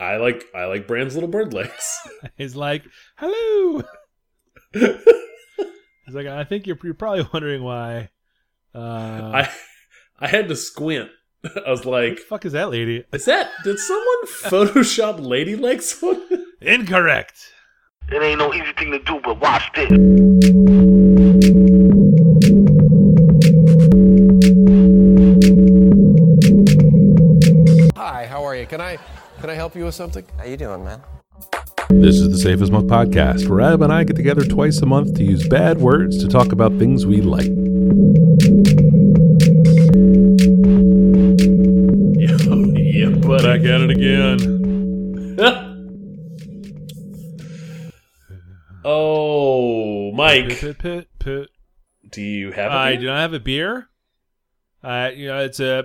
I like I like Bran's little bird legs. He's like, "Hello." He's like, "I think you're you're probably wondering why." Uh, I I had to squint. I was what like, the fuck is that lady? is that did someone Photoshop lady legs on? Incorrect. It ain't no easy thing to do, but watch this. You with something? How you doing, man? This is the Safe as Milk podcast, where Ab and I get together twice a month to use bad words to talk about things we like. yeah, but I got it again. oh, Mike, Pit, pit, pit. do you have? a I beer? do not have a beer. Uh, you know, it's a. Uh,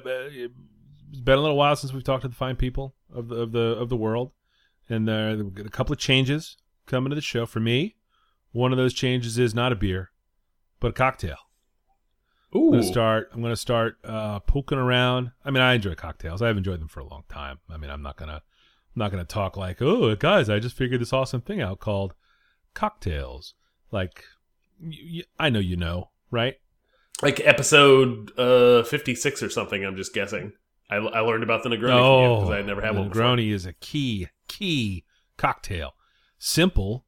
it's been a little while since we've talked to the fine people of the of the of the world, and there we've got a couple of changes coming to the show for me. One of those changes is not a beer, but a cocktail. I'm Ooh, gonna start. I'm gonna start uh, poking around. I mean, I enjoy cocktails. I've enjoyed them for a long time. I mean, I'm not gonna, I'm not gonna talk like, oh, guys, I just figured this awesome thing out called cocktails. Like, y y I know you know, right? like episode uh fifty six or something. I'm just guessing. I, I learned about the Negroni because I had never had one. Before. Negroni is a key, key cocktail. Simple,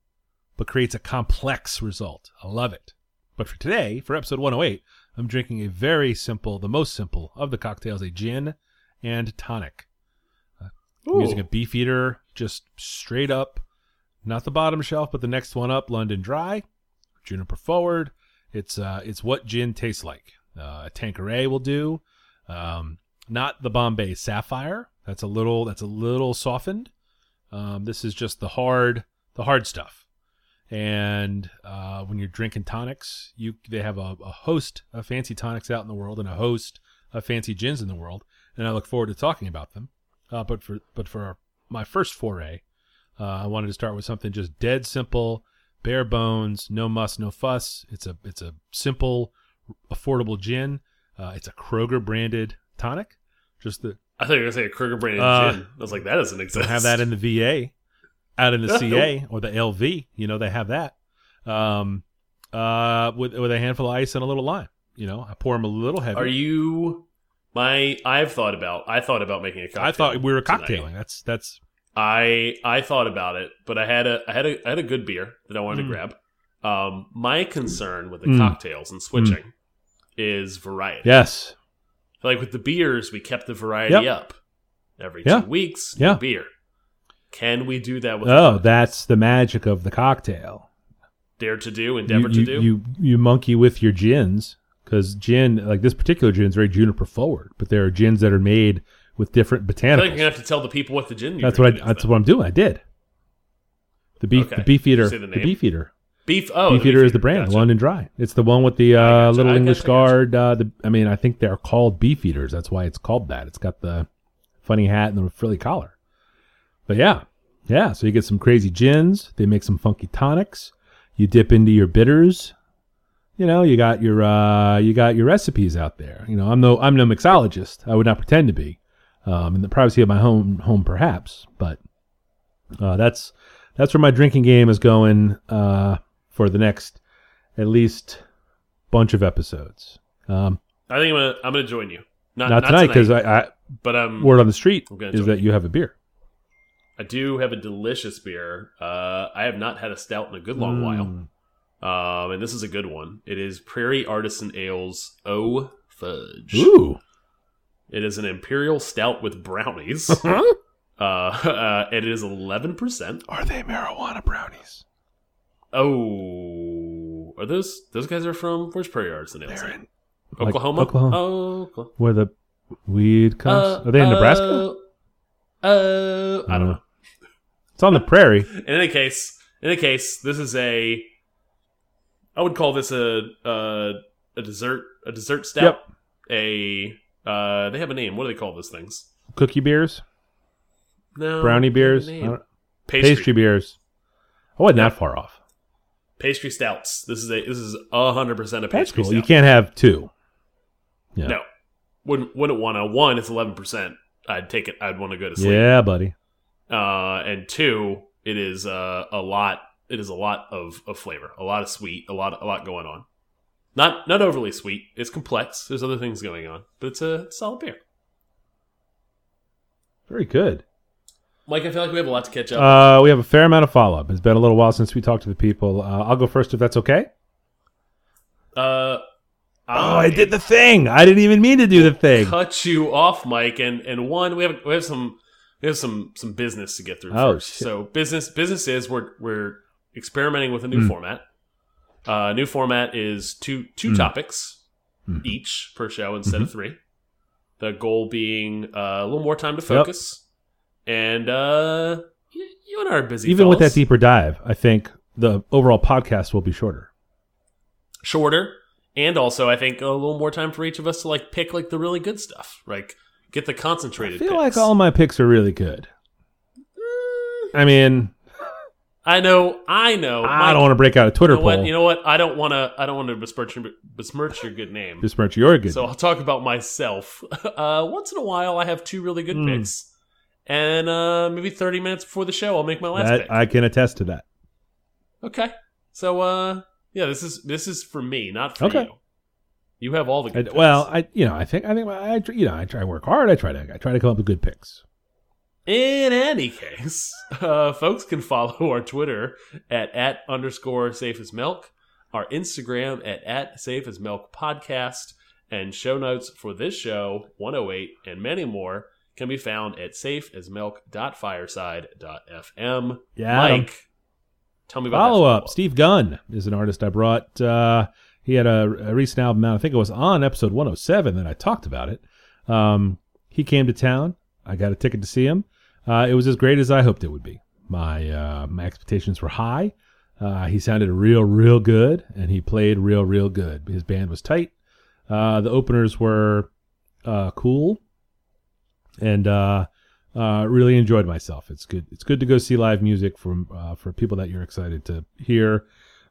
but creates a complex result. I love it. But for today, for episode 108, I'm drinking a very simple, the most simple of the cocktails, a gin and tonic. I'm using a Beefeater, just straight up, not the bottom shelf, but the next one up, London Dry, Juniper Forward. It's uh, it's what gin tastes like. Uh, a Tanqueray will do. Um, not the Bombay Sapphire. That's a little that's a little softened. Um, this is just the hard the hard stuff. And uh, when you're drinking tonics, you they have a, a host of fancy tonics out in the world and a host of fancy gins in the world, and I look forward to talking about them. Uh, but for but for my first foray, uh, I wanted to start with something just dead simple, bare bones, no muss, no fuss. It's a it's a simple, affordable gin. Uh, it's a Kroger branded tonic. Just the I thought you were gonna say a Kruger branded Uh, gin. I was like, that doesn't exist. don't have that in the VA, out in the. CA or the LV. You know they have that. Um, uh, with with a handful of ice and a little lime. You know, I pour them a little heavy. Are you? My I've thought about. I thought about making a cocktail. I thought we were tonight. cocktailing. That's that's I I thought about it, but I had a I had a I had a good beer that I wanted Mm. to grab. Um, my concern with the Mm. cocktails and switching is variety. yes. Like with the beers, we kept the variety Yep. up every Yeah. two weeks. Yeah. new beer. Can we do that with Oh, that's the magic of the cocktail. dare to do, You, endeavor you, to do? you you monkey with your gins because gin like this particular gin is very juniper forward, but there are gins that are made with different botanicals. you're gonna have to tell the people what the gin. you're that's what I. Is, that's then. what I'm doing. I did. The beef Okay. the Beefeater the the, Beefeater beef. Oh, beef the eater is the brand Gotcha. London Dry. It's the one with the uh, gotcha, little I English gotcha, guard. Uh, the I mean I think they're called beef eaters. That's why it's called that. It's got the funny hat and the frilly collar. But yeah, yeah. So you get some crazy gins. They make some funky tonics. You dip into your bitters. You know, you got your uh, you got your recipes out there. You know, I'm no I'm no mixologist. I would not pretend to be. Um, in the privacy of my home home perhaps, but uh, that's that's where my drinking game is going uh, for the next at least bunch of episodes. Um, I think I'm gonna I'm gonna join you. Not, not, tonight because I, I but um, word on the street is that you have a beer. I do have a delicious beer. Uh, I have not had a stout in a good long while. Mm. Um, and this is a good one. It is Prairie Artisan Ales O Fudge. Ooh, It is an imperial stout with brownies. uh, uh, it is eleven percent. are they marijuana brownies? Oh, are those those guys are from where's Prairie Artisan Ales? They're in like Oklahoma. Oklahoma. Oh, Oklahoma. where the weed comes. Uh, are they in Nebraska? Uh, uh, I don't know. It's on the prairie. In any case, in any case, this is a. I would call this a a, a dessert a dessert stout. Yep. A uh, they have a name. What do they call those things? Cookie beers, No brownie they have a beers, name. I don't- Pastry. pastry beers. I wasn't Yeah. that far off. Pastry stouts. This is a this is a hundred percent a That's pastry cool. stout. You can't have two. Yeah. No, wouldn't wouldn't want to. One, it's eleven percent. I'd take it. I'd want to go to sleep. Yeah, buddy. uh, and two, it is uh, a lot. It is a lot of, of flavor, a lot of sweet, a lot a lot going on. Not not overly sweet. It's complex. There's other things going on, but it's a solid beer. Very good. Mike, I feel like we have a lot to catch up. Uh, we have a fair amount of follow up. It's been a little while since we talked to the people. Uh, I'll go first if that's okay. Uh, Oh, I did the thing. I didn't even mean to do the thing. cut you off, Mike. And and one, we have we have some we have some some business to get through Oh, first. shit. So business business is we're we're experimenting with a new Hmm. format. Uh, new format is two two Hmm. topics Hmm. each per show instead Mm-hmm. of three. The goal being uh, a little more time to focus, and uh, you, you and I are busy. Even with that deeper dive, I think the overall podcast will be shorter. shorter and also i think a little more time for each of us to like pick like the really good stuff like get the concentrated. I feel picks. like all my picks are really good. I mean, i know i know I don't want to break out a Twitter you know what poll. you know what i don't want to i don't want to besmirch your, besmirch your good name Besmirch your good. so i'll talk about myself uh once in a while i have two really good Hmm. picks and uh maybe 30 minutes before the show i'll make my last that, pick I can attest to that. okay so uh yeah this is this is for me not for Okay. you you have all the good picks. well, I you know I think I think I I- you know I try to work hard. I try to I try to come up with good picks. In any case, uh, folks can follow our Twitter at at underscore safe as milk, our Instagram at at safe as milk podcast, and show notes for this show, 108, and many more can be found at safeasmilk.fireside.fm. Yeah, Mike, tell me about Follow up. Steve Gunn is an artist I brought. Uh, he had a, a recent album out. I think it was on episode 107 that I talked about it. Um, he came to town. I got a ticket to see him. Uh, it was as great as I hoped it would be. My uh, my expectations were high. Uh, he sounded real, real good, and he played real, real good. His band was tight. Uh, the openers were uh, cool, and uh, uh, really enjoyed myself. It's good. It's good to go see live music from uh, for people that you're excited to hear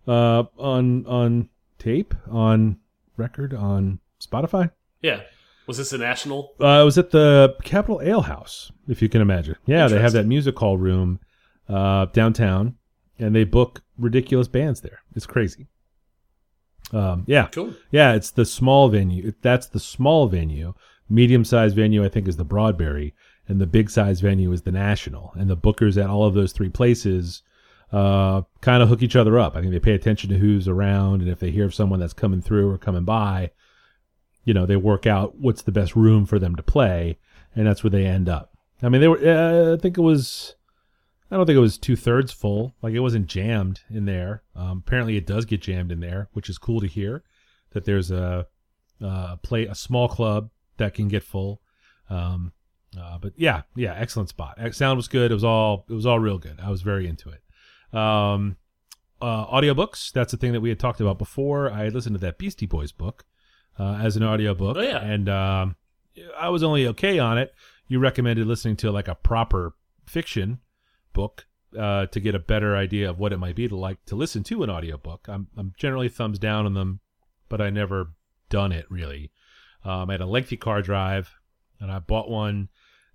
uh, on on tape, on record, on Spotify. Yeah. Was this a national? Uh, I was at the Capital Ale House, if you can imagine. Yeah, they have that music hall room uh, downtown, and they book ridiculous bands there. It's crazy. Um, yeah, Cool. yeah, it's the small venue. That's the small venue. Medium sized venue, I think, is the Broadberry, and the big sized venue is the National. And the bookers at all of those three places uh, kind of hook each other up. I think they pay attention to who's around, and if they hear of someone that's coming through or coming by, you know, they work out what's the best room for them to play, and that's where they end up. I mean, they were. Uh, I think it was. I don't think it was two thirds full. Like it wasn't jammed in there. Um, apparently, it does get jammed in there, which is cool to hear. That there's a, a play a small club that can get full. Um, uh, but yeah, yeah, excellent spot. Sound was good. It was all it was all real good. I was very into it. Um, uh, audiobooks. That's the thing that we had talked about before. I had listened to that Beastie Boys book uh, as an audiobook. Oh, yeah. and um, I was only okay on it. You recommended listening to like a proper fiction book uh, to get a better idea of what it might be to like to listen to an audiobook. I'm I'm generally thumbs down on them, but I never done it really. Um, I had a lengthy car drive, and I bought one,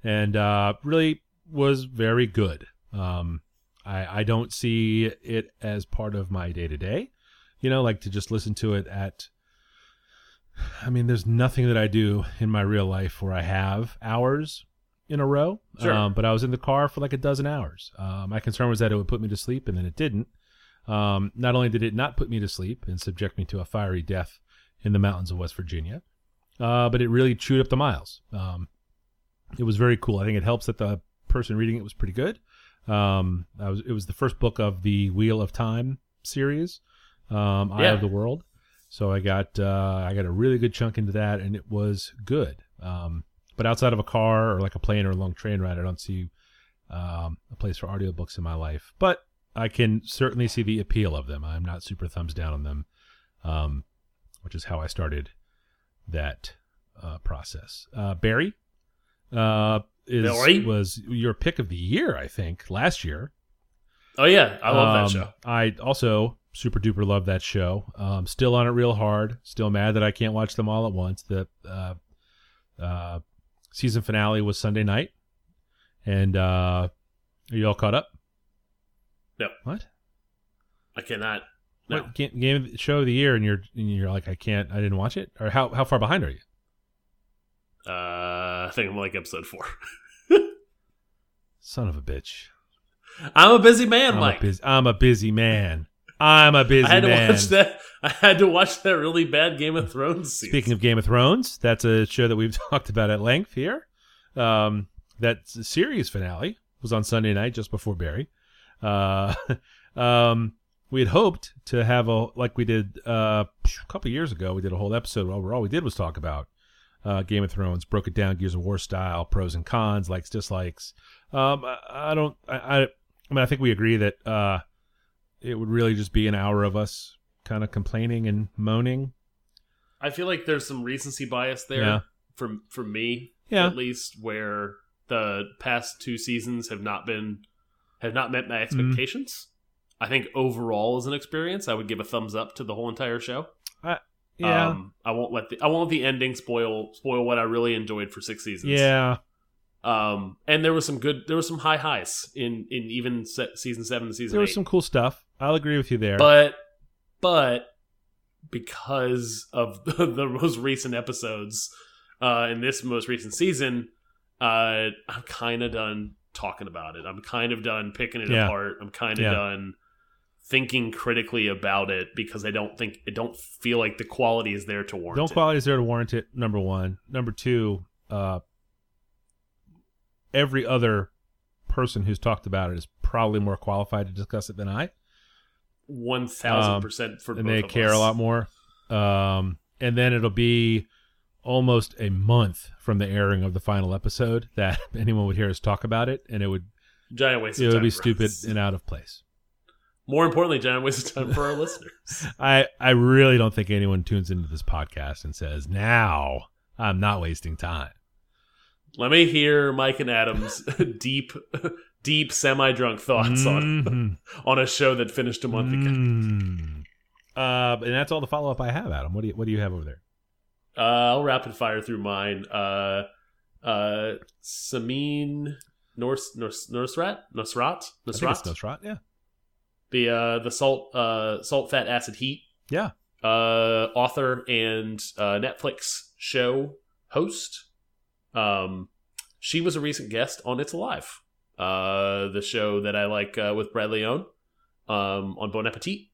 and uh, really was very good. Um, I I don't see it as part of my day to day, you know, like to just listen to it at. I mean, there's nothing that I do in my real life where I have hours in a row. Sure. Um, but I was in the car for like a dozen hours. Uh, my concern was that it would put me to sleep, and then it didn't. Um, not only did it not put me to sleep and subject me to a fiery death in the mountains of West Virginia, uh, but it really chewed up the miles. Um, it was very cool. I think it helps that the person reading it was pretty good. Um, I was it was the first book of the Wheel of Time series, um, Eye Yeah. of the World. So I got uh, I got a really good chunk into that, and it was good. Um, but outside of a car or like a plane or a long train ride, I don't see um, a place for audiobooks in my life. But I can certainly see the appeal of them. I'm not super thumbs down on them, um, which is how I started that uh, process. Uh, Barry uh, is was your pick of the year, I think, last year. Oh yeah, I love Um, that show. I also super duper love that show. Um, still on it real hard. Still mad that I can't watch them all at once. The uh, uh, season finale was Sunday night, and uh, Are you all caught up? No. What? I cannot. No. What game of the- show of the year? And you're and you're like, I can't. I didn't watch it. Or how how far behind are you? Uh, I think I'm like episode four. Son of a bitch. I'm a busy man, I'm Mike. a busy. I'm a busy man. I'm a busy I had to watch that. I had to watch that really bad Game of Thrones season. Speaking of Game of Thrones, that's a show that we've talked about at length here. Um, that series finale was on Sunday night just before Barry. Uh, um, we had hoped to have a like we did uh, a couple years ago. We did a whole episode where all we did was talk about uh, Game of Thrones, broke it down, Gears of War style, pros and cons, likes, dislikes. Um, I, I don't. I, I. I mean, I think we agree that uh, it would really just be an hour of us kind of complaining and moaning. I feel like there's some recency bias there Yeah. from from me, Yeah. at least, where the past two seasons have not been have not met my expectations. I think overall, as an experience, I would give a thumbs up to the whole entire show. Yeah. Um, I won't let the I won't let the ending spoil spoil what I really enjoyed for six seasons. yeah. Um, and there was some good, there was some high highs in in even se season seven and season There eight. was some cool stuff. I'll agree with you there. but but because of the, the most recent episodes uh, in this most recent season, uh, I'm kind of done talking about it. I'm kind of done picking it Yeah. apart. I'm kind of Yeah. done thinking critically about it because I don't think I don't feel like the quality is there to warrant don't it. quality is there to warrant it. Number one. Number two. Uh, every other person who's talked about it is probably more qualified to discuss it than I, One thousand percent for and both they care us. a lot more. Um, and then it'll be almost a month from the airing of the final episode that anyone would hear us talk about it, and it would Giant waste. it would be stupid us. and out of place. More importantly, giant waste of time for our listeners. I I really don't think anyone tunes into this podcast and says now I'm not wasting time. Let me hear Mike and Adam's deep, deep, semi-drunk thoughts on Mhm. on a show that finished a month ago. Mm. Uh, and that's all the follow up I have, Adam. What do you What do you have over there? Uh, I'll rapid fire through mine. Uh, uh, Samin Nors Nors Nosrat Nosrat Nosrat Nosrat. Yeah, the uh, the salt uh, salt fat acid heat yeah. uh, author and uh, Netflix show host. Um, she was a recent guest on It's Alive, uh, the show that I like uh, with Brad Leone um, on Bon Appetit.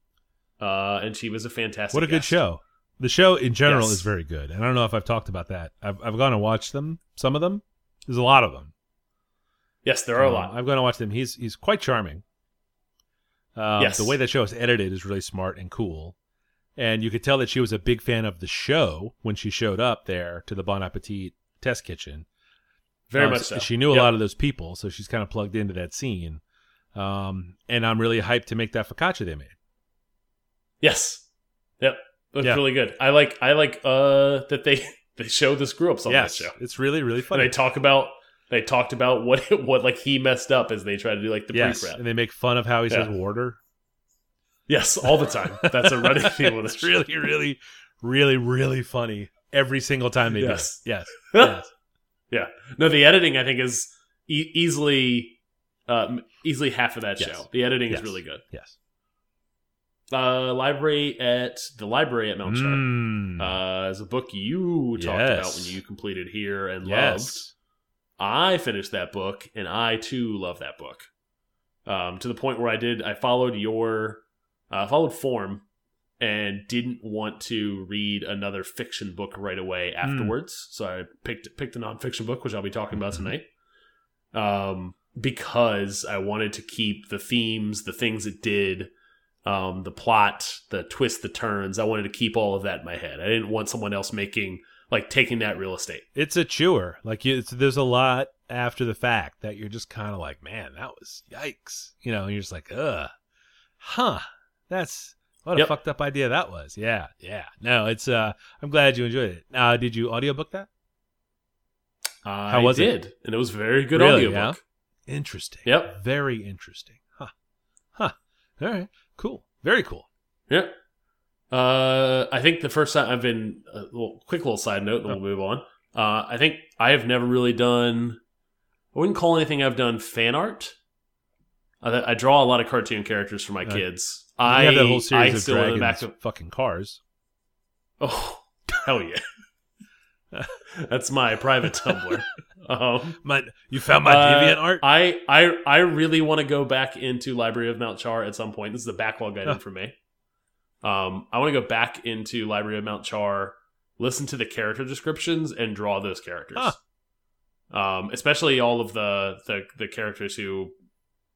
Uh, and she was a fantastic. What a good show. The show in general Yes. is very good, and I don't know if I've talked about that. I've I've gone and watched them. Some of them. There's a lot of them. Yes, there are a Um, lot. I've gone and watched them. He's he's quite charming. Um, Yes. The way that show is edited is really smart and cool. And you could tell that she was a big fan of the show when she showed up there to the Bon Appetit test kitchen. Very Um, much so. She knew a Yep. lot of those people, so she's kind of plugged into that scene. Um, and I'm really hyped to make that focaccia they made. Yes. Yep. Yeah. really good. I like. I like uh, that they they show the screw ups on yes, this show. it's really really And funny. they talk about they talked about what what like he messed up as they try to do like the yes, pre prep. and they make fun of how he says warder. Yes, all the time. That's a running theme with it's this. really, really, really, really funny every single time they Yes. do it. Yes, yes. Yeah. No, the editing I think is e easily uh, easily half of that Yes. show. The editing Yes. is really good. yes. Uh, library at the library at Mount Char Mm. uh, is a book you talked about when you completed here and loved. I finished that book, and I too love that book. Um, to the point where I did, I followed your, uh, followed form, and didn't want to read another fiction book right away Hmm. afterwards. So I picked picked a nonfiction book, which I'll be talking about Mhm. tonight. Um, because I wanted to keep the themes, the things it did, um, the plot, the twists, the turns. I wanted to keep all of that in my head. I didn't want someone else making like taking that real estate. It's a chewer. Like it's, there's a lot after the fact that you're just kind of like, man, that was yikes. You know, and you're just like, ugh, huh. That's what a Yep. fucked up idea that was. Yeah, yeah. No, it's. uh I'm glad you enjoyed it. Uh Did you audiobook that? I was it? did, and it was very good Really, audiobook. Interesting. Yep. Very interesting. Huh. Huh. All right. Cool. Very cool. Yep. Uh, I think the first time I've been a little quick little side note, and then we'll move on. Uh, I think I have never really done. I wouldn't call anything I've done fan art. I, I draw a lot of cartoon characters for my kids. I have that whole series I of still the back of fucking cars. oh hell yeah. That's my private Tumblr. Um, My, you found my uh, deviant art. I I I really want to go back into Library of Mount Char at some point. This is a backlog item Huh. for me. Um, I want to go back into Library of Mount Char, listen to the character descriptions, and draw those characters. Um, especially all of the, the the characters who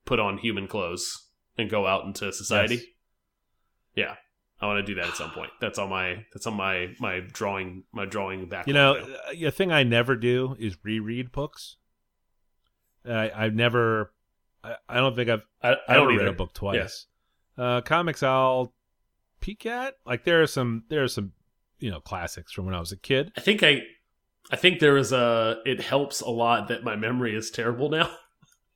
put on human clothes and go out into society. Yes. Yeah, I want to do that at some point. That's on my that's on my my drawing my drawing backlog. You know, uh, a thing I never do is reread books. I, I've never. I, I don't think I've I, I don't read either. a book twice. Uh, comics I'll peek at. Like there are some there are some you know classics from when I was a kid. I think I, I think there is a. It helps a lot that my memory is terrible now.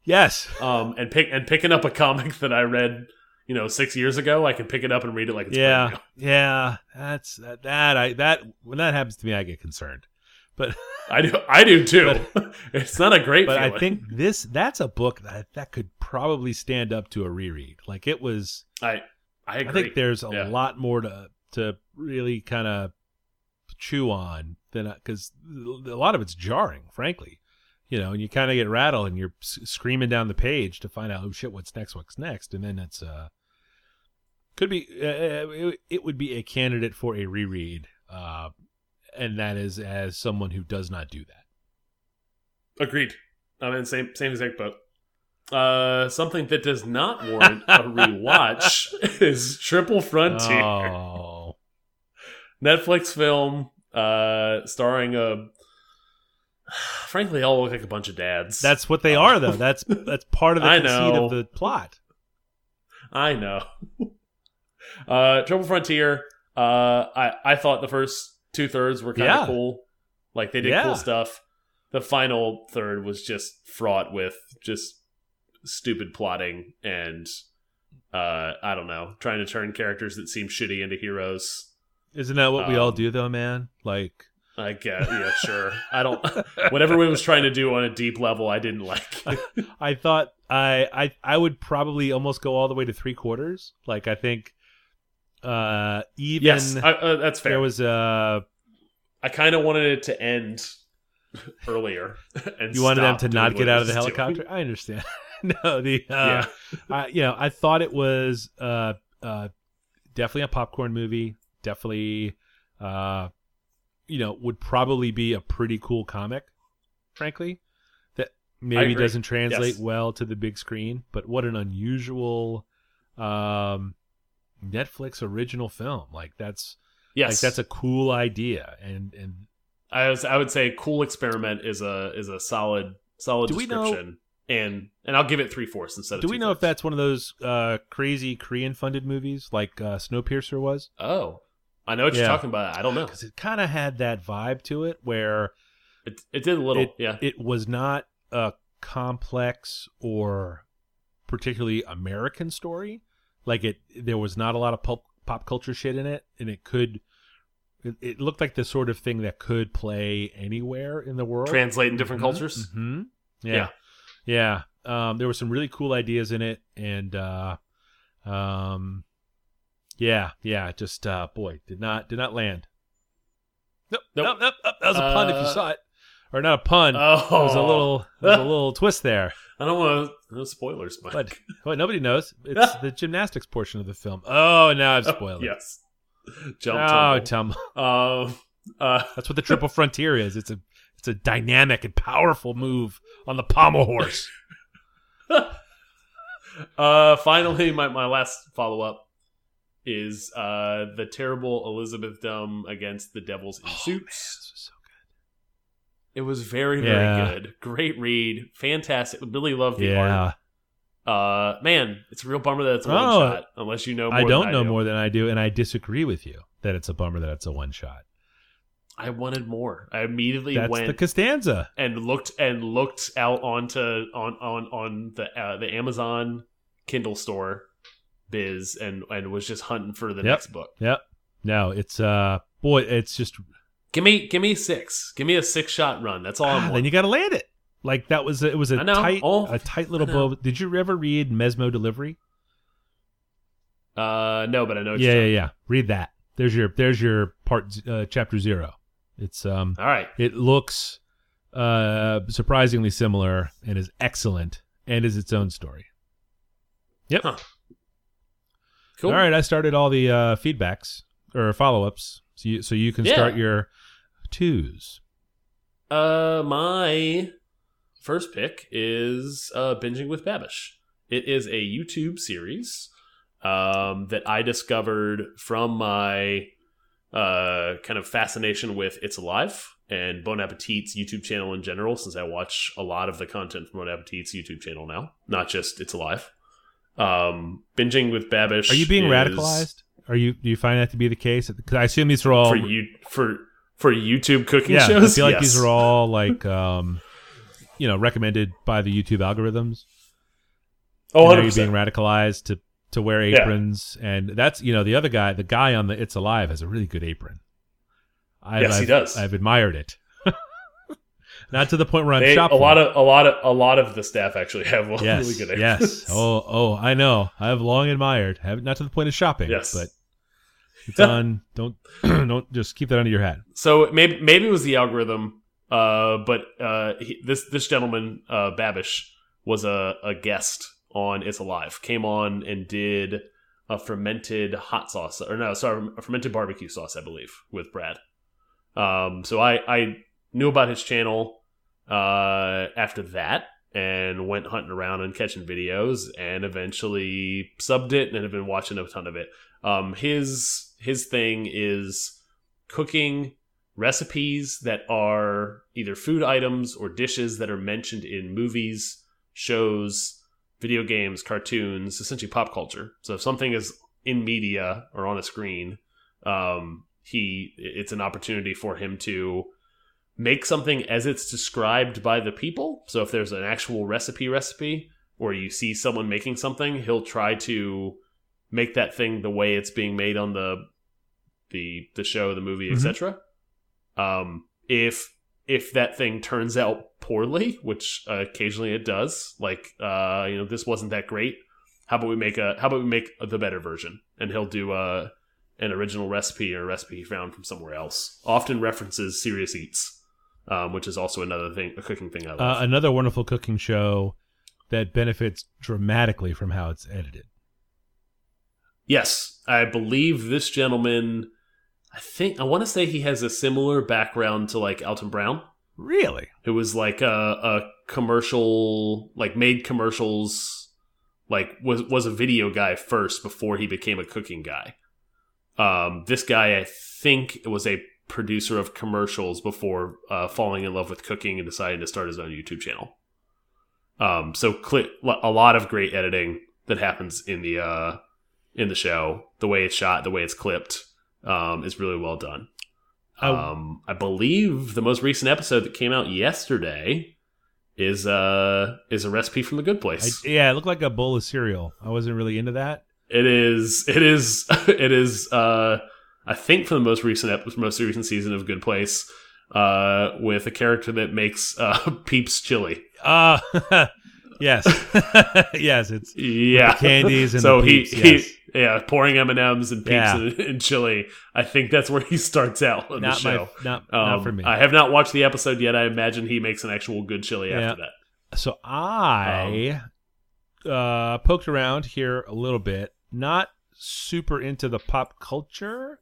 Yes. Um, and pick and picking up a comic that I read, you know, six years ago, I can pick it up and read it like it's yeah. Yeah. That's that, that I that when that happens to me I get concerned. But I do. I do too. it's not a great. but I think this that's a book that that could probably stand up to a reread. Like it was I. I agree. I think there's a Yeah. lot more to to really kind of chew on than because a lot of it's jarring, frankly. You know, and you kind of get rattled and you're screaming down the page to find out, oh shit, what's next? What's next? And then it's uh, could be uh, it, it would be a candidate for a reread, uh, and that is as someone who does not do that. Agreed. I'm in same same exact boat. Uh, something that does not warrant a rewatch is Triple Frontier, Oh, Netflix film, uh, starring a. Frankly, they all look like a bunch of dads. that's what they are, though. That's that's part of the I conceit know. of the plot. I know. uh, Triple Frontier. Uh, I I thought the first two thirds were kind of Yeah. cool. Like they did Yeah. cool stuff. The final third was just fraught with just stupid plotting and uh, I don't know, trying to turn characters that seem shitty into heroes. Isn't that what we all Um, do, though, man? Like. I guess, yeah, sure. I don't. Whatever we was trying to do on a deep level, I didn't like. I thought I I I would probably almost go all the way to three quarters. Like I think uh even yes, I, uh, that's fair. there was a I kind of wanted it to end earlier. And you wanted them to not get out of the doing. helicopter. I understand. no, the uh Yeah. I, you know, I thought it was uh uh definitely a popcorn movie, definitely uh you know, would probably be a pretty cool comic, frankly. That maybe doesn't translate Yes. well to the big screen, but what an unusual um Netflix original film. Like that's Yes, like that's a cool idea and and I was. I would say cool experiment is a is a solid solid Do description. And and I'll give it three fourths instead of. do we know if that's one of those uh crazy Korean funded movies like uh Snowpiercer was? Oh, I know what Yeah. you're talking about. I don't know. Because it kind of had that vibe to it where It it did a little. it, yeah. it was not a complex or particularly American story. Like it, there was not a lot of pop pop culture shit in it, and it could. It, it looked like the sort of thing that could play anywhere in the world. Translate in different cultures. hmm Yeah, yeah. Yeah, um, there were some really cool ideas in it, and uh, um, yeah, yeah. Just uh, boy, did not did not land. Nope, Nope. nope, nope. That was a pun if you Uh, saw it, or not a pun. Oh, There was a little, there was a little twist there. I don't want to. No spoilers, Mike. But nobody knows, it's the gymnastics portion of the film. Oh, now I've spoiled it. yes. Jump. Oh, tumble. tum. Um, uh, That's what the triple frontier is. It's a, it's a dynamic and powerful move on the pommel horse. uh, finally, my, my last follow up is uh, the terrible Elizabeth Dumn against the Devils in Oh, man, Suits. this was so good. It was very, Yeah. very good. Great read. Fantastic. Really loved the art. Yeah, Uh, man, it's a real bummer that it's a one Oh, shot. Unless you know more I don't know do. more than I do, and I disagree with you that it's a bummer that it's a one shot. I wanted more. I immediately That's went the Costanza. and looked and looked out onto on on on the uh, the Amazon Kindle store biz and and was just hunting for the Yep. next book. Yep. No, it's uh, boy, it's just Give me give me six. Give me a six shot run. That's all ah, then you got to land it. Like that was it was a tight Oh, a tight little book. Did you ever read Mesmo Delivery? Uh, no, but I know. Yeah, yeah, yeah. Read that. There's your there's your part uh, chapter zero. It's um All right. it looks uh surprisingly similar and is excellent and is its own story. Yep. Huh. Cool. All right, I started all the uh feedbacks or follow-ups so you so you can Yeah. start your twos. Uh, my first pick is uh, Binging with Babish. It is a YouTube series um, that I discovered from my uh, kind of fascination with It's Alive and Bon Appetit's YouTube channel in general, since I watch a lot of the content from Bon Appetit's YouTube channel now, not just It's Alive. Um, Binging with Babish. Are you being is radicalized? Are you do you find that to be the case? Because I assume these are all for you for for YouTube cooking yeah. shows? I feel like Yes. these are all like um, you know recommended by the YouTube algorithms. oh, And are you being radicalized to to wear Yeah. aprons? And that's you know the other guy, the guy on the It's Alive has a really good apron. I've, Yes, he I've- does. I've admired it. Not to the point where I'm shopping. a lot of a lot of a lot of the staff actually have yes, really good aprons. yes. Oh, oh, I know. I've long admired. Have not to the point of shopping. Yes. but it's on. Don't don't just keep that under your hat. So maybe maybe it was the algorithm, uh, but uh, he, this this gentleman uh, Babish was a, a guest on It's Alive. Came on and did a fermented hot sauce, or no, sorry, a fermented barbecue sauce, I believe, with Brad. Um, so I I knew about his channel uh, after that and went hunting around and catching videos and eventually subbed it and have been watching a ton of it. Um, his his thing is cooking recipes that are either food items or dishes that are mentioned in movies, shows, video games, cartoons, essentially pop culture. So if something is in media or on a screen, um, he it's an opportunity for him to make something as it's described by the people. So if there's an actual recipe recipe or you see someone making something, he'll try to make that thing the way it's being made on the the the show, the movie, Mhm. etc. Um, if if that thing turns out poorly, which uh, occasionally it does, like uh, you know, this wasn't that great. How about we make a How about we make the better version? And he'll do uh, an original recipe or a recipe he found from somewhere else. Often references Serious Eats, um, which is also another thing, a cooking thing I love. Uh, another wonderful cooking show that benefits dramatically from how it's edited. Yes, I believe this gentleman. I think I want to say he has a similar background to like Alton Brown, Really? It was like a, a commercial, like made commercials, like was was a video guy first before he became a cooking guy. Um, this guy, I think, was a producer of commercials before uh, falling in love with cooking and deciding to start his own YouTube channel. Um, so a lot of great editing that happens in the uh, in the show. The way it's shot, the way it's clipped, um, is really well done. Oh. Um, I believe the most recent episode that came out yesterday is uh is a recipe from the Good I, Place. yeah, it looked like a bowl of cereal. I wasn't really into that. It is. It is. It is. Uh, I think for the most recent ep- most recent season of Good Place, uh, with a character that makes uh, Peeps chili. Uh yes, yes. It's Yeah, candies and so he Peeps, he yes. Yeah pouring M and M's and Peeps Yeah. and, and chili. I think that's where he starts out on not the show. my not Um, not for me. I have not watched the episode yet. I imagine he makes an actual good chili Yeah. after that. So I Um, uh, poked around here a little bit. Not super into the pop culture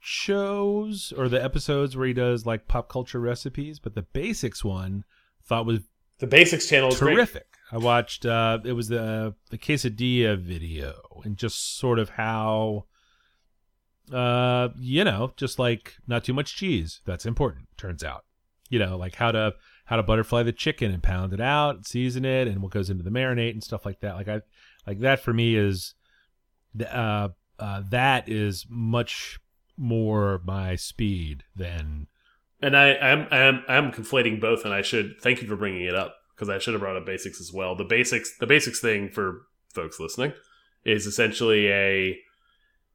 shows or the episodes where he does like pop culture recipes, but the basics one thought was The basics channel is terrific. I watched uh it was the the quesadilla video and just sort of how uh you know, just like not too much cheese. That's important, turns out. You know, like how to how to butterfly the chicken and pound it out, season it, and what goes into the marinade and stuff like that. Like I like that for me is uh uh that is much more my speed than And I am I am I am conflating both, and I should thank you for bringing it up because I should have brought up basics as well. The basics the basics thing for folks listening is essentially a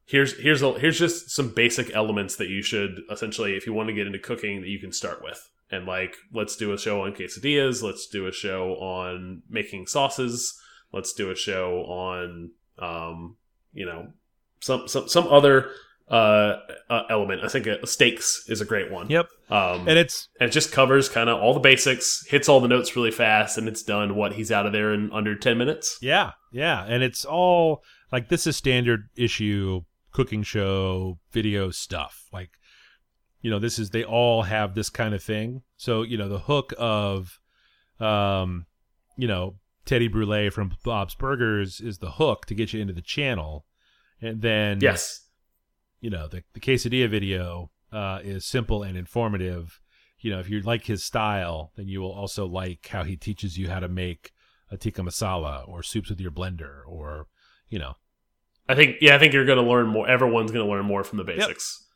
here's here's a, here's just some basic elements that you should essentially if you want to get into cooking that you can start with. and like let's do a show on quesadillas, let's do a show on making sauces, let's do a show on um, you know some some some other uh, uh element. I think uh, steaks is a great one. Yep. Um, And it's and it just covers kind of all the basics, hits all the notes really fast, and it's done. What he's out of there in under ten minutes. Yeah, yeah, and it's all like this is standard issue cooking show video stuff. Like, you know, this is they all have this kind of thing. So you know, the hook of, um, you know, Teddy Brule from Bob's Burgers is the hook to get you into the channel, and then Yes, you know, the the quesadilla video uh, is simple and informative. You know, if you like his style, then you will also like how he teaches you how to make a tikka masala or soups with your blender or, you know, I think yeah, I think you're going to learn more. Everyone's going to learn more from the basics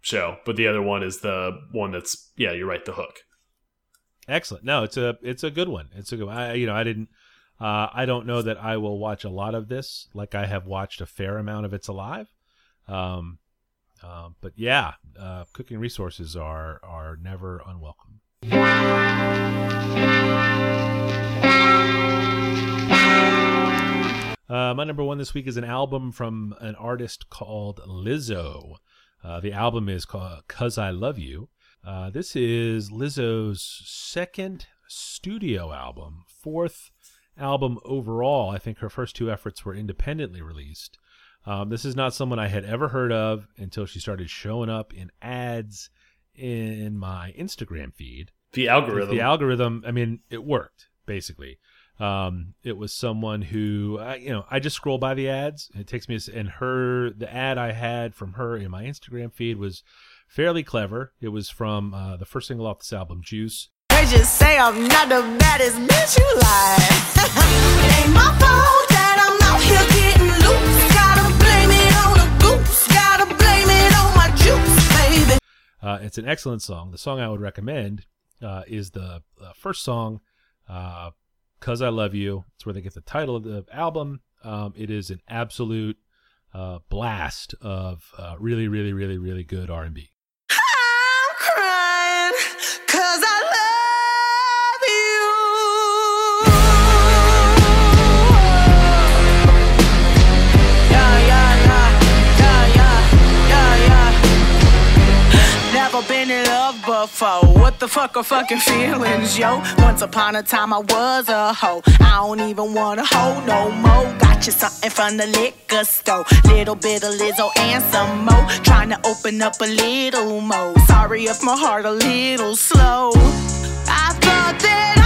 show, but the other one is the one that's yeah, you're right, the hook. excellent. No, it's a it's a good one. It's a good. One. I you know I didn't. Uh, I don't know that I will watch a lot of this, like I have watched a fair amount of It's Alive. Um, uh, but yeah, uh, cooking resources are are never unwelcome. Uh, my number one this week is an album from an artist called Lizzo. Uh, the album is called "Cuz I Love You." Uh, this is Lizzo's second studio album, fourth album overall. I think her first two efforts were independently released. Um, this is not someone I had ever heard of until she started showing up in ads in my Instagram feed. The algorithm. The algorithm, I mean, it worked basically. Um, it was someone who, I, you know, I just scroll by the ads. It takes me, and her, the ad I had from her in my Instagram feed was fairly clever. It was from uh, the first single off this album, Juice. They just say I'm not the baddest bitch you like. ain't my fault that I'm out here getting loose. Uh, it's an excellent song. The song I would recommend uh, is the uh, first song, uh, "Cuz I Love You." It's where they get the title of the album. Um, it is an absolute uh, blast of uh, really, really, really, really good R and B. What the fuck are fucking feelings, yo? Once upon a time I was a hoe. I don't even wanna hoe no more. Got you something from the liquor store. Little bit of Lizzo and some more. Trying to open up a little more. Sorry if my heart a little slow. I thought that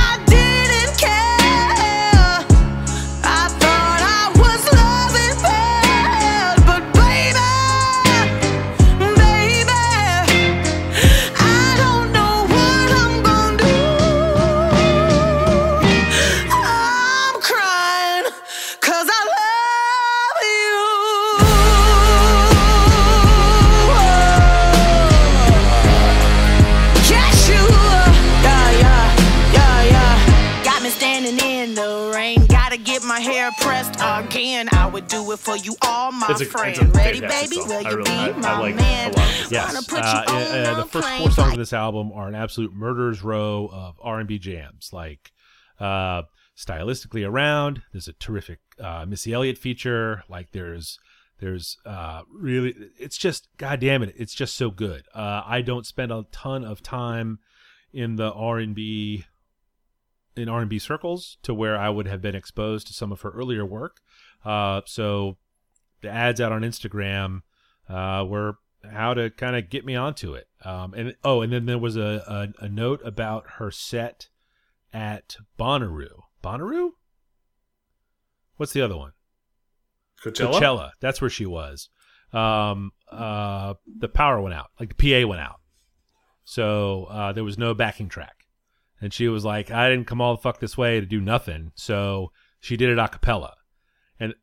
it for you, all my It's a- it's a friends. Ready, baby? song. Will I you really- be I- I my like- man? I. Yes, Wanna put you uh, uh, the first four songs of this album are an absolute murderer's row of R and B jams. Like uh, stylistically around, there's a terrific uh, Missy Elliott feature. Like there's there's uh, really, it's just God damn it, it's just so good. Uh, I don't spend a ton of time in the R and B in R and B circles to where I would have been exposed to some of her earlier work. Uh, so the ads out on Instagram uh, were how to kind of get me onto it. Um, and oh, and then there was a, a, a note about her set at Bonnaroo. Bonnaroo? What's the other one? Coachella. Coachella. That's where she was. Um, uh, the power went out, like the PA went out, so uh, there was no backing track, and she was like, "I didn't come all the fuck this way to do nothing," so she did it a cappella. And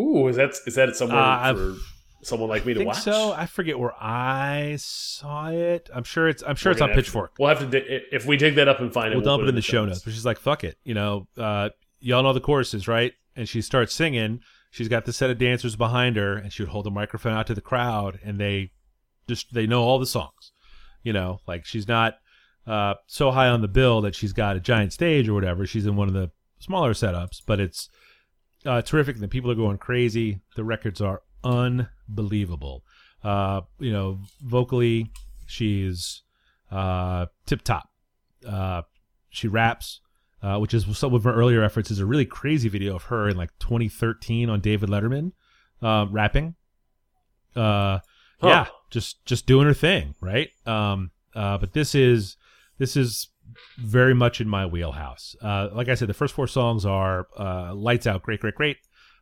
Ooh, is that is that somewhere Uh, for someone like me I to think watch? so. I forget where I saw it. I'm sure it's. I'm sure We're it's on Pitchfork. we'll have to if we dig that up and find it. we'll dump it in the show notes. But she's like, "Fuck it," you know. Uh, y'all know the choruses, right? And she starts singing. She's got the set of dancers behind her, and she would hold the microphone out to the crowd, and they just they know all the songs. You know, like she's not uh, so high on the bill that she's got a giant stage or whatever. She's in one of the smaller setups, but it's uh, terrific. The people are going crazy. The records are unbelievable. Uh, you know, vocally, she's uh, tip top. Uh, she raps, uh, which is some of her earlier efforts. Is a really crazy video of her in like 2013 on David Letterman, uh, rapping. Uh, Huh. yeah, just just doing her thing, right? Um, uh, but this is this is very much in my wheelhouse. Uh, like I said, the first four songs are uh, lights out, great, great, great.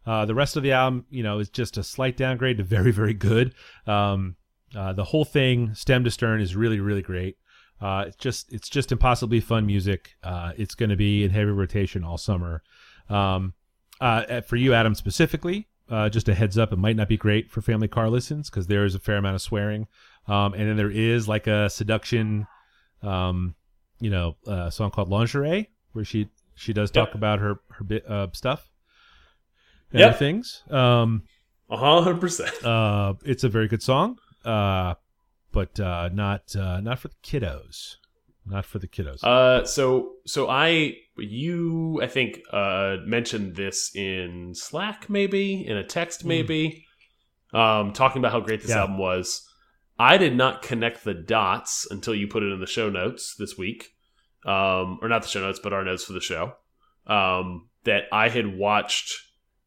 Uh, the rest of the album, you know, is just a slight downgrade to very, very good. Um, uh, the whole thing, stem to stern, is really, really great. Uh, it's just, it's just impossibly fun music. Uh, it's going to be in heavy rotation all summer. Um, for you, Adam, specifically, just a heads up, it might not be great for family car listens because there is a fair amount of swearing, um, and then there is like a seduction, um, you know, a song called Lingerie where she she does talk Yep. about her her bit uh, stuff and Yep. things. Um, hundred percent. uh, it's a very good song, uh, but uh, not uh, not for the kiddos. Not for the kiddos. Uh, so so I you I think uh mentioned this in Slack maybe in a text maybe, um talking about how great this Hmm. Yeah. album was. I did not connect the dots until you put it in the show notes this week, um or not the show notes but our notes for the show. Um, that I had watched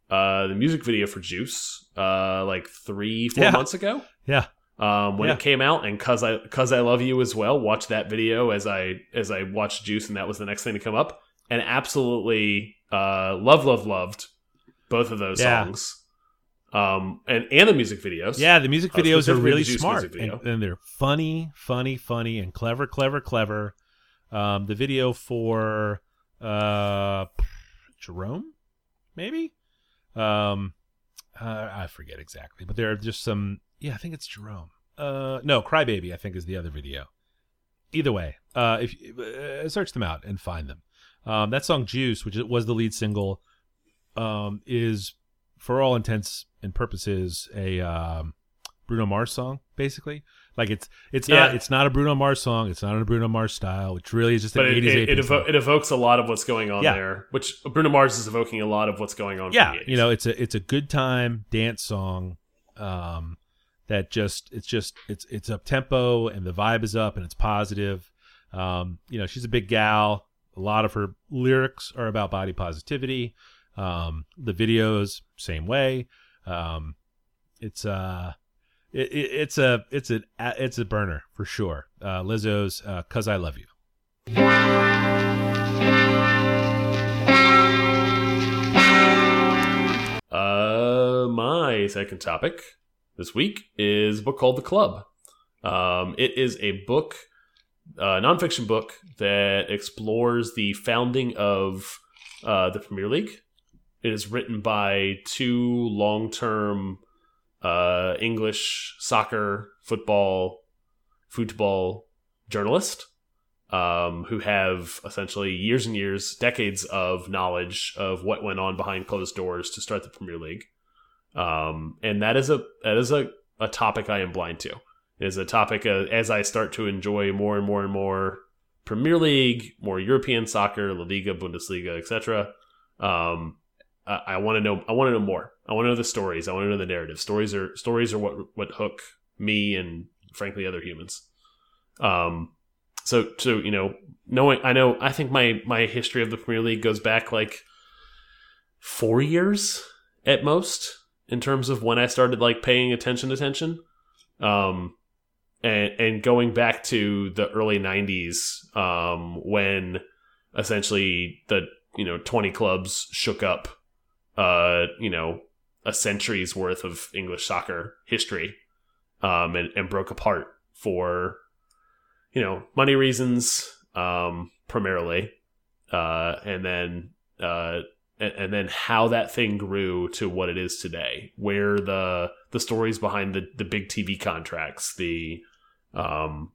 uh the music video for Juice uh like three four Yeah. months ago yeah, um, when Yeah. it came out, and cause I Cuz I Love You as well. Watched that video as I as I watched Juice, and that was the next thing to come up, and absolutely uh, love love loved both of those Yeah. songs, um, and and the music videos. yeah. The music Uh, videos are really smart, and, and they're funny, funny, funny, and clever, clever, clever. Um, the video for uh, Jerome, maybe. Um, uh, I forget exactly, but there are just some. Yeah, I think it's Jerome. Uh, no, Crybaby, I think is the other video. Either way, uh, if uh, search them out and find them. Um, that song "Juice," which was the lead single, um, is for all intents and purposes a um, Bruno Mars song, basically. Like it's it's not it's not a Bruno Mars song. It's not a Bruno Mars style. Which really is just But an it, eighties it, it, evo it evokes a lot of what's going on Yeah. there, which Bruno Mars is evoking a lot of what's going on. yeah the you know it's a it's a good time dance song um that just it's just it's it's up tempo and the vibe is up and it's positive um you know she's a big gal a lot of her lyrics are about body positivity um the videos same way um it's uh it, it, it's a it's a it's a burner for sure uh lizzo's uh cuz i love you Uh, my second topic this week is a book called The Club. Um, it is a book, a nonfiction book that explores the founding of uh, the Premier League. It is written by two long-term uh, English soccer, football, football journalists um, who have essentially years and years, decades of knowledge of what went on behind closed doors to start the Premier League. Um, and that is a that is a, a topic I am blind to. It is a topic uh, as I start to enjoy more and more and more Premier League, more European soccer, La Liga, Bundesliga, etc. Um, I, I want to know. I want to know more. I want to know the stories. I want to know the narrative. Stories are stories are what what hook me and frankly other humans. Um, so so you know knowing I know I think my my history of the Premier League goes back like four years at most in terms of when I started like paying attention attention. Um and and going back to the early 90s um when essentially the you know 20 clubs shook up uh you know a century's worth of English soccer history um and, and broke apart for you know money reasons um primarily. Uh and then uh and, and then how that thing grew to what it is today where the the stories behind the the big tv contracts the um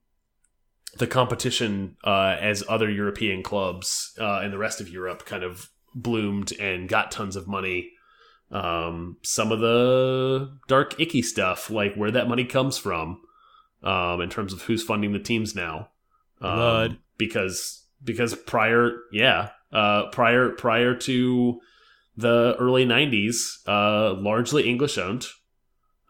the competition uh as other european clubs uh and the rest of europe kind of bloomed and got tons of money. Um some of the dark icky stuff like where that money comes from um in terms of who's funding the teams now. Um, Blood. because because prior yeah uh, prior prior to the early 90s uh, largely english owned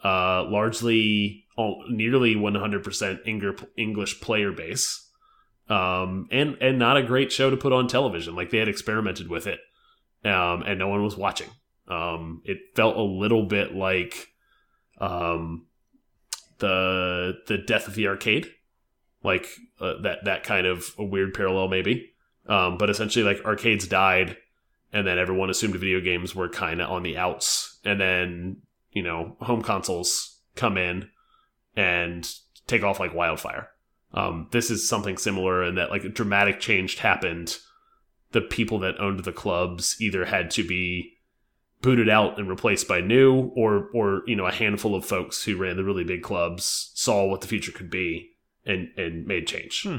uh, largely oh, nearly 100% Engr- english player base. Um, and and not a great show to put on television. Like they had experimented with it um, and no one was watching. Um, it felt a little bit like um, the the death of the arcade. Like uh, that that kind of a weird parallel maybe. Um, but essentially like arcades died and then everyone assumed video games were kind of on the outs. And then you know home consoles come in and take off like wildfire. Um, this is something similar in that like a dramatic change happened the people that owned the clubs either had to be booted out and replaced by new or or you know a handful of folks who ran the really big clubs saw what the future could be and and made change Hmm.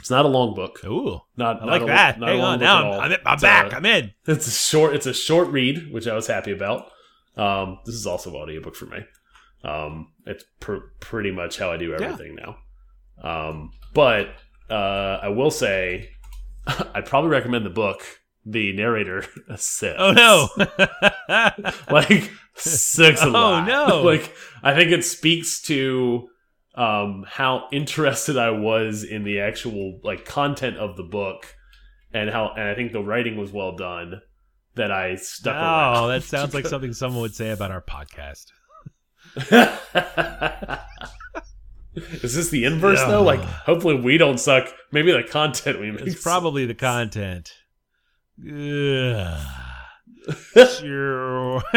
it's not a long book Ooh, not I not like a- that. not Hang on, now I'm. I'm, in- I'm It's back. a- I'm in. it's a short it's a short read which i was happy about um this is also audiobook for me um it's pr- pretty much how i do everything now um but uh i will say i'd probably recommend the book the narrator says Oh no! like six a Oh, lot. no. like i think it speaks to um how interested i was in the actual like content of the book and how and i think the writing was well done that i stuck oh, around that sounds like something someone would say about our podcast. Is this the inverse though like hopefully we don't suck maybe the content we make It's probably the content. Sure.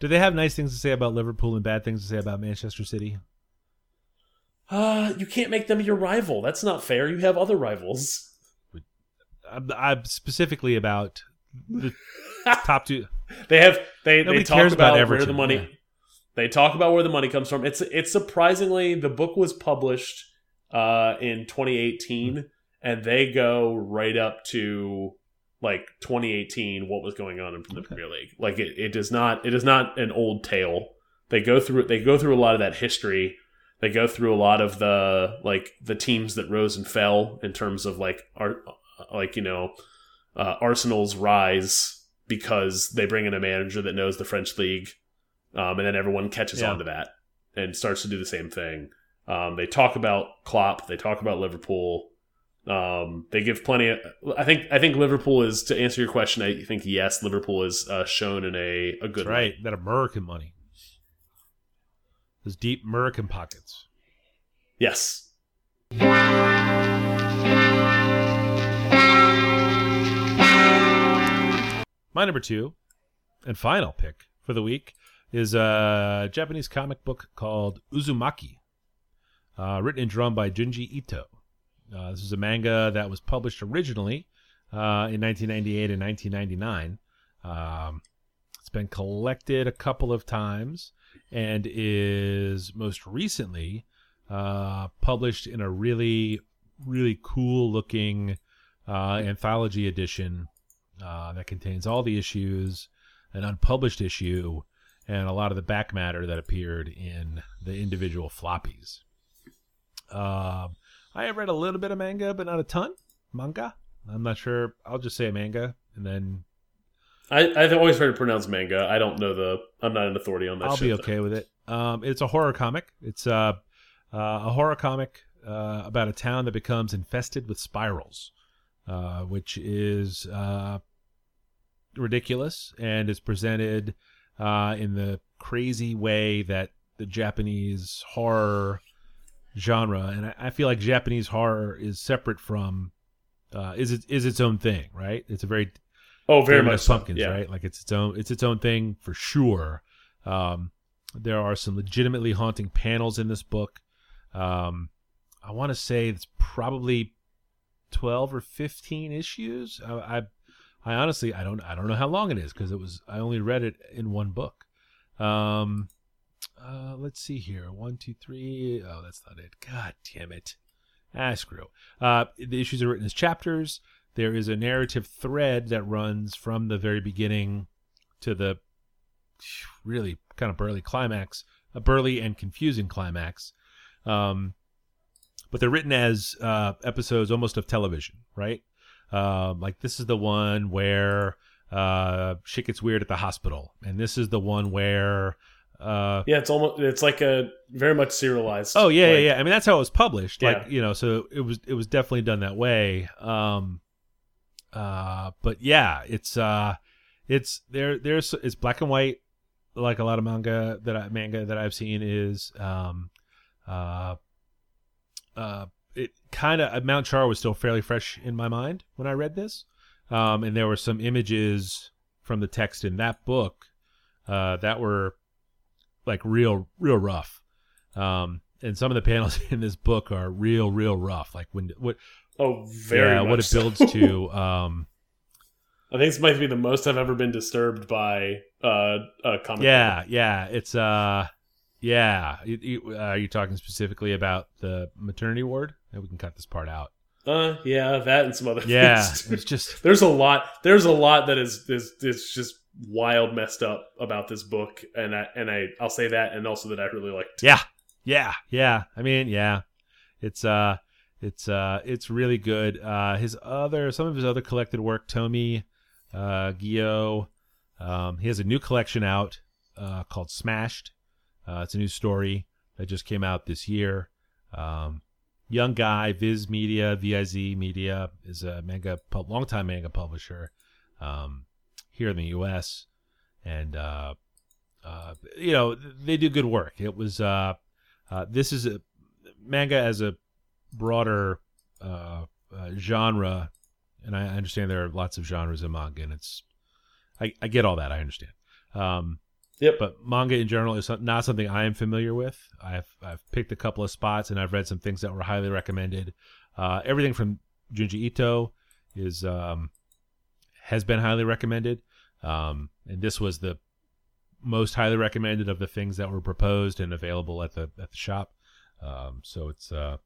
Do they have nice things to say about Liverpool and bad things to say about Manchester City? uh you can't make them your rival that's not fair you have other rivals I'm, I'm specifically about the top two. They have they they Nobody talk cares about, about where the money. yeah. They talk about where the money comes from. It's it's surprisingly the book was published uh, in 2018, and they go right up to like 2018. What was going on in the Premier League? Like it, it does not it is not an old tale. They go through they go through a lot of that history. They go through a lot of the like the teams that rose and fell in terms of like art like you know uh, Arsenal's rise because they bring in a manager that knows the French league, um, and then everyone catches Yeah. on to that and starts to do the same thing. Um, they talk about Klopp, they talk about Liverpool. Um, they give plenty. Of, I think. I think Liverpool is to answer your question. I think yes, Liverpool is uh, shown in a a good That's right. That American money. Those deep American pockets. Yes. My number two and final pick for the week is a Japanese comic book called Uzumaki, uh, written and drawn by Junji Ito. Uh, this is a manga that was published originally uh, in 1998 and 1999. Um, it's been collected a couple of times and is most recently uh, published in a really, really cool looking uh, anthology edition uh, that contains all the issues, an unpublished issue, and a lot of the back matter that appeared in the individual floppies. Um, I have read a little bit of manga, but not a ton. Manga. I'm not sure. I'll just say manga, and then I, I've always heard it pronounced manga. I don't know the. I'm not an authority on that. I'll shit, be though. okay with it. Um, it's a horror comic. It's uh, uh, a horror comic uh, about a town that becomes infested with spirals, uh, which is uh, ridiculous and is presented uh, in the crazy way that the Japanese horror genre, and I, I feel like Japanese horror is separate from. Uh, is it is its own thing, right? It's a very Oh, very much so, pumpkins, yeah. right? Like it's its own it's its own thing for sure. Um, there are some legitimately haunting panels in this book. Um, I want to say it's probably twelve or fifteen issues. I, I, I honestly I don't I don't know how long it is because it was I only read it in one book. Um, uh, let's see here. One, two, three. Oh, that's not it. God damn it. Ah, screw. Uh, the issues are written as chapters. There is a narrative thread that runs from the very beginning to the really kind of burly climax, a burly and confusing climax. Um, but they're written as uh, episodes almost of television, right? Um, like this is the one where uh, shit gets weird at the hospital, and this is the one where uh, Yeah, it's almost it's like a very much serialized. Oh yeah, like, yeah, yeah. I mean, that's how it was published. Like Yeah. you know, so it was it was definitely done that way. Um, uh, but yeah, it's uh, it's there. There's it's black and white, like a lot of manga that I manga that I've seen is um, uh, uh, it kind of Mount Char was still fairly fresh in my mind when I read this, um, and there were some images from the text in that book uh, that were like real real rough um and some of the panels in this book are real real rough like when what Oh, very. yeah what it so. builds to um I think this might be the most I've ever been disturbed by uh, a comic. yeah yeah it's uh yeah you, you, uh, are you talking specifically about the maternity ward we can cut this part out. Uh, yeah, that and some other. yeah things. it's just There's a lot. There's a lot that is is is just wild, messed up about this book, and I and I I'll say that, and also that I really liked. yeah yeah yeah i mean yeah it's uh it's uh it's really good uh his other some of his other collected work Tomie uh Gyo um he has a new collection out uh called smashed uh it's a new story that just came out this year um young guy viz media viz media is a manga pu- longtime manga publisher um here in the us and uh uh, you know they do good work. It was uh, uh, this is a manga as a broader uh, uh, genre, and I understand there are lots of genres in manga, and it's I, I get all that. I understand. Um, Yep. but manga in general is not something I am familiar with. I've I've picked a couple of spots, and I've read some things that were highly recommended. Uh, everything from Junji Ito is um, has been highly recommended, um, and this was the most highly recommended of the things that were proposed and available at the at the shop. Um, so it's uh,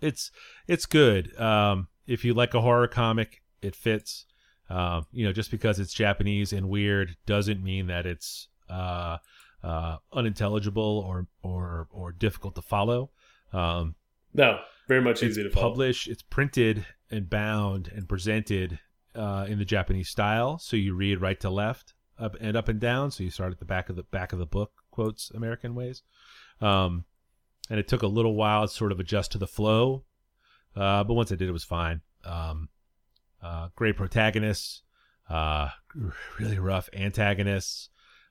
it's it's good. Um, if you like a horror comic, it fits. Um, you know, just because it's Japanese and weird doesn't mean that it's uh, uh, unintelligible or or or difficult to follow. Um, No, very much easy to follow. published, it's printed and bound and presented uh, in the Japanese style. So you read right to left, up and up and down. So you start at the back of the back of the book, quotes American ways. Um, and it took a little while to sort of adjust to the flow, uh, but once I did, it was fine. Um, uh, great protagonists, uh, really rough antagonists,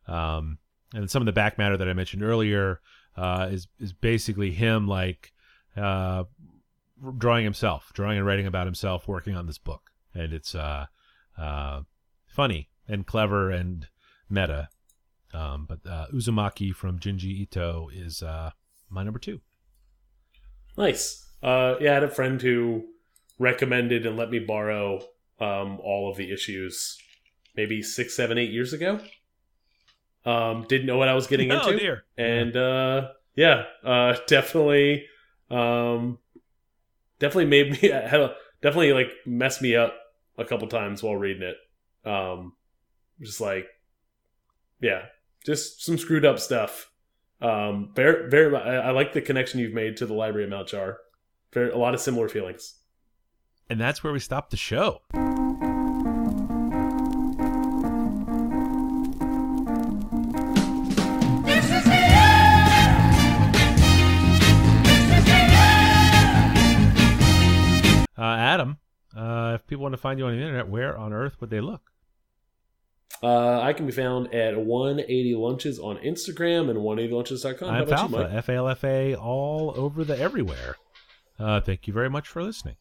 um, and some of the back matter that I mentioned earlier uh, is is basically him like uh, drawing himself, drawing and writing about himself, working on this book, and it's uh, uh, funny and clever and meta. Um, but uh, Uzumaki from Junji Ito is uh, my number two. Nice. Uh, yeah, I had a friend who recommended and let me borrow um, all of the issues maybe six, seven, eight years ago. Um, didn't know what I was getting Oh into. dear! and uh yeah uh definitely um definitely made me had a, definitely like messed me up a couple times while reading it um just like yeah just some screwed up stuff um very very I, I like the connection you've made to the library of mount char very a lot of similar feelings And that's where we stop the show. Uh, if people want to find you on the internet, where on earth would they look? uh i can be found at 180 lunches on instagram and 180lunches.com How I'm about you, Mike? Falfa, F A L F A, all over the everywhere. Uh, thank you very much for listening.